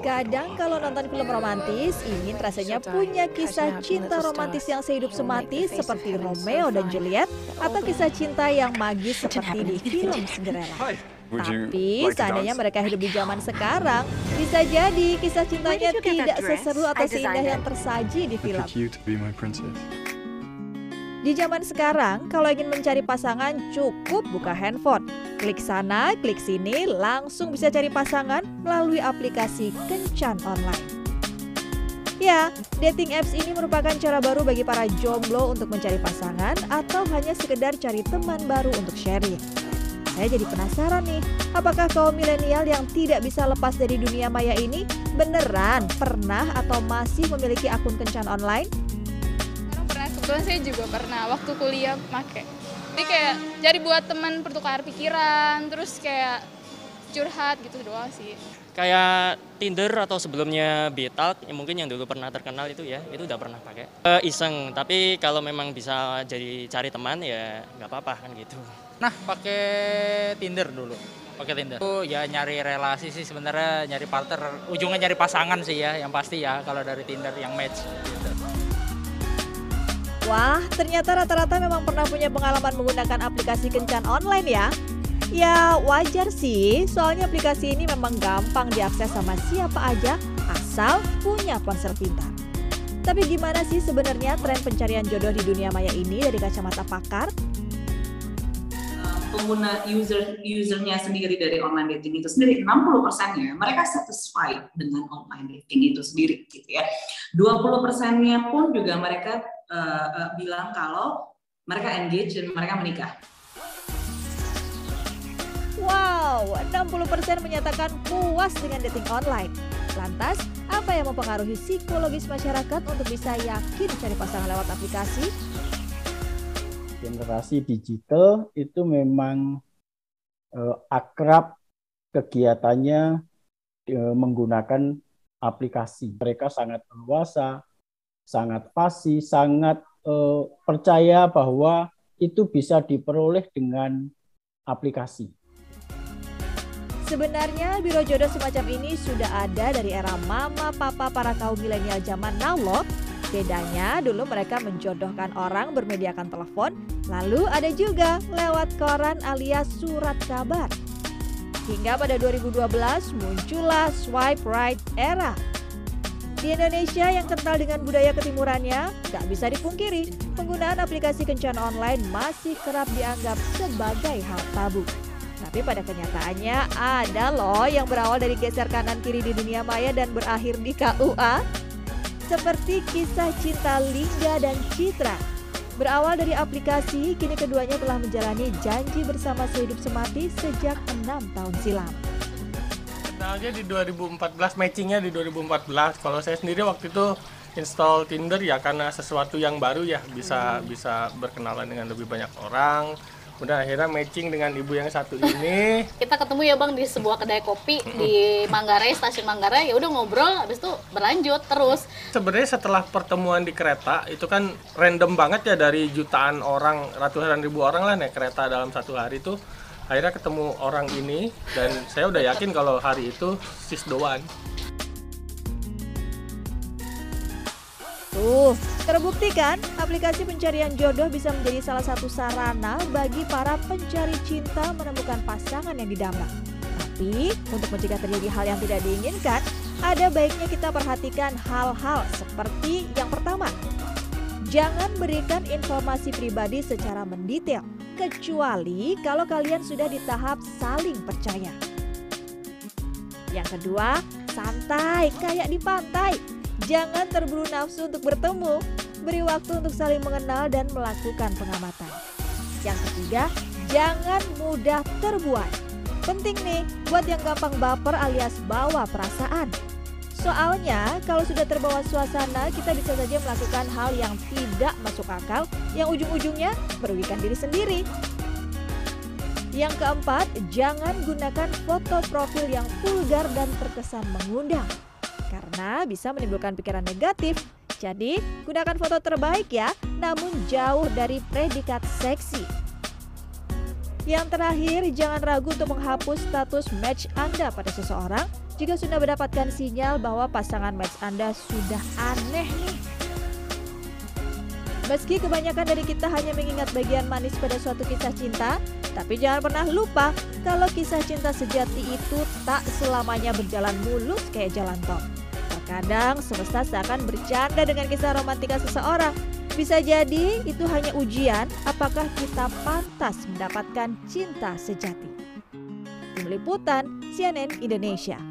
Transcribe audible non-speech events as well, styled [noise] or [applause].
Kadang kalau nonton film romantis, ingin rasanya punya kisah cinta romantis yang sehidup semati seperti Romeo dan Juliet atau kisah cinta yang magis seperti di film Cinderella. Tapi seandainya mereka hidup di zaman sekarang, bisa jadi kisah cintanya tidak seseru atau seindah yang tersaji di film. Di zaman sekarang, kalau ingin mencari pasangan cukup buka handphone. Klik sana, klik sini, langsung bisa cari pasangan melalui aplikasi kencan online. Ya, dating apps ini merupakan cara baru bagi para jomblo untuk mencari pasangan atau hanya sekedar cari teman baru untuk sharing. Saya jadi penasaran nih, apakah kaum milenial yang tidak bisa lepas dari dunia maya ini beneran pernah atau masih memiliki akun kencan online? Karena pernah kebetulan saya juga pernah waktu kuliah make. Jadi kayak cari buat teman pertukar pikiran, terus kayak curhat gitu doang sih. kayak Tinder atau sebelumnya Betalk yang mungkin yang dulu pernah terkenal itu ya itu udah pernah pakai Eh, iseng tapi kalau memang bisa jadi cari teman ya nggak apa-apa kan gitu Nah, pakai Tinder dulu. Pakai Tinder. Itu ya nyari relasi sih sebenarnya, nyari partner, ujungnya nyari pasangan sih ya, yang pasti ya kalau dari Tinder yang match. Gitu. Wah, ternyata rata-rata memang pernah punya pengalaman menggunakan aplikasi kencan online ya. Ya wajar sih, soalnya aplikasi ini memang gampang diakses sama siapa aja asal punya ponsel pintar. Tapi gimana sih sebenarnya tren pencarian jodoh di dunia maya ini dari kacamata pakar? pengguna user usernya sendiri dari online dating itu sendiri 60 persennya mereka satisfied dengan online dating itu sendiri gitu ya 20 persennya pun juga mereka uh, uh, bilang kalau mereka engage dan mereka menikah Wow, 60% menyatakan puas dengan dating online. Lantas, apa yang mempengaruhi psikologis masyarakat untuk bisa yakin cari pasangan lewat aplikasi? generasi digital itu memang eh, akrab kegiatannya eh, menggunakan aplikasi. Mereka sangat leluasa, sangat fasih, sangat eh, percaya bahwa itu bisa diperoleh dengan aplikasi. Sebenarnya biro jodoh semacam ini sudah ada dari era mama papa para kaum milenial zaman now loh. Bedanya dulu mereka menjodohkan orang bermediakan telepon, lalu ada juga lewat koran alias surat kabar. Hingga pada 2012 muncullah swipe right era. Di Indonesia yang kental dengan budaya ketimurannya, nggak bisa dipungkiri, penggunaan aplikasi kencan online masih kerap dianggap sebagai hal tabu. Tapi pada kenyataannya ada loh yang berawal dari geser kanan kiri di dunia maya dan berakhir di KUA seperti kisah cinta Lingga dan Citra. Berawal dari aplikasi, kini keduanya telah menjalani janji bersama sehidup semati sejak enam tahun silam. Kenalnya di 2014, matchingnya di 2014. Kalau saya sendiri waktu itu install Tinder ya karena sesuatu yang baru ya bisa bisa berkenalan dengan lebih banyak orang. Udah akhirnya matching dengan ibu yang satu ini. [laughs] Kita ketemu ya bang di sebuah kedai kopi di Manggarai stasiun Manggarai. Ya udah ngobrol habis itu berlanjut terus. Sebenarnya setelah pertemuan di kereta itu kan random banget ya dari jutaan orang ratusan ribu orang lah naik kereta dalam satu hari itu akhirnya ketemu orang ini dan saya udah yakin kalau hari itu sis doan Tuh, terbukti kan aplikasi pencarian jodoh bisa menjadi salah satu sarana bagi para pencari cinta menemukan pasangan yang didamba. Tapi, untuk mencegah terjadi hal yang tidak diinginkan, ada baiknya kita perhatikan hal-hal seperti yang pertama. Jangan berikan informasi pribadi secara mendetail, kecuali kalau kalian sudah di tahap saling percaya. Yang kedua, santai kayak di pantai Jangan terburu nafsu untuk bertemu. Beri waktu untuk saling mengenal dan melakukan pengamatan. Yang ketiga, jangan mudah terbuat. Penting nih buat yang gampang baper alias bawa perasaan. Soalnya kalau sudah terbawa suasana kita bisa saja melakukan hal yang tidak masuk akal yang ujung-ujungnya merugikan diri sendiri. Yang keempat, jangan gunakan foto profil yang vulgar dan terkesan mengundang karena bisa menimbulkan pikiran negatif. Jadi, gunakan foto terbaik ya, namun jauh dari predikat seksi. Yang terakhir, jangan ragu untuk menghapus status match Anda pada seseorang jika sudah mendapatkan sinyal bahwa pasangan match Anda sudah aneh nih. Meski kebanyakan dari kita hanya mengingat bagian manis pada suatu kisah cinta, tapi jangan pernah lupa kalau kisah cinta sejati itu tak selamanya berjalan mulus kayak jalan tol. Terkadang semesta seakan bercanda dengan kisah romantika seseorang. Bisa jadi itu hanya ujian apakah kita pantas mendapatkan cinta sejati. Tim Liputan CNN Indonesia